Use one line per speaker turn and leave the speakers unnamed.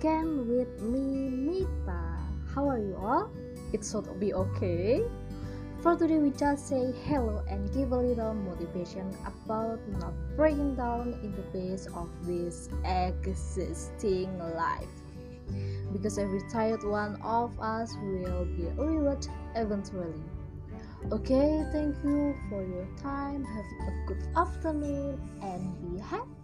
Can with me, Mita? how are you all? It should be okay. For today, we just say hello and give a little motivation about not breaking down in the face of this existing life. Because every tired one of us will be rewarded eventually. Okay, thank you for your time. Have a good afternoon and be happy.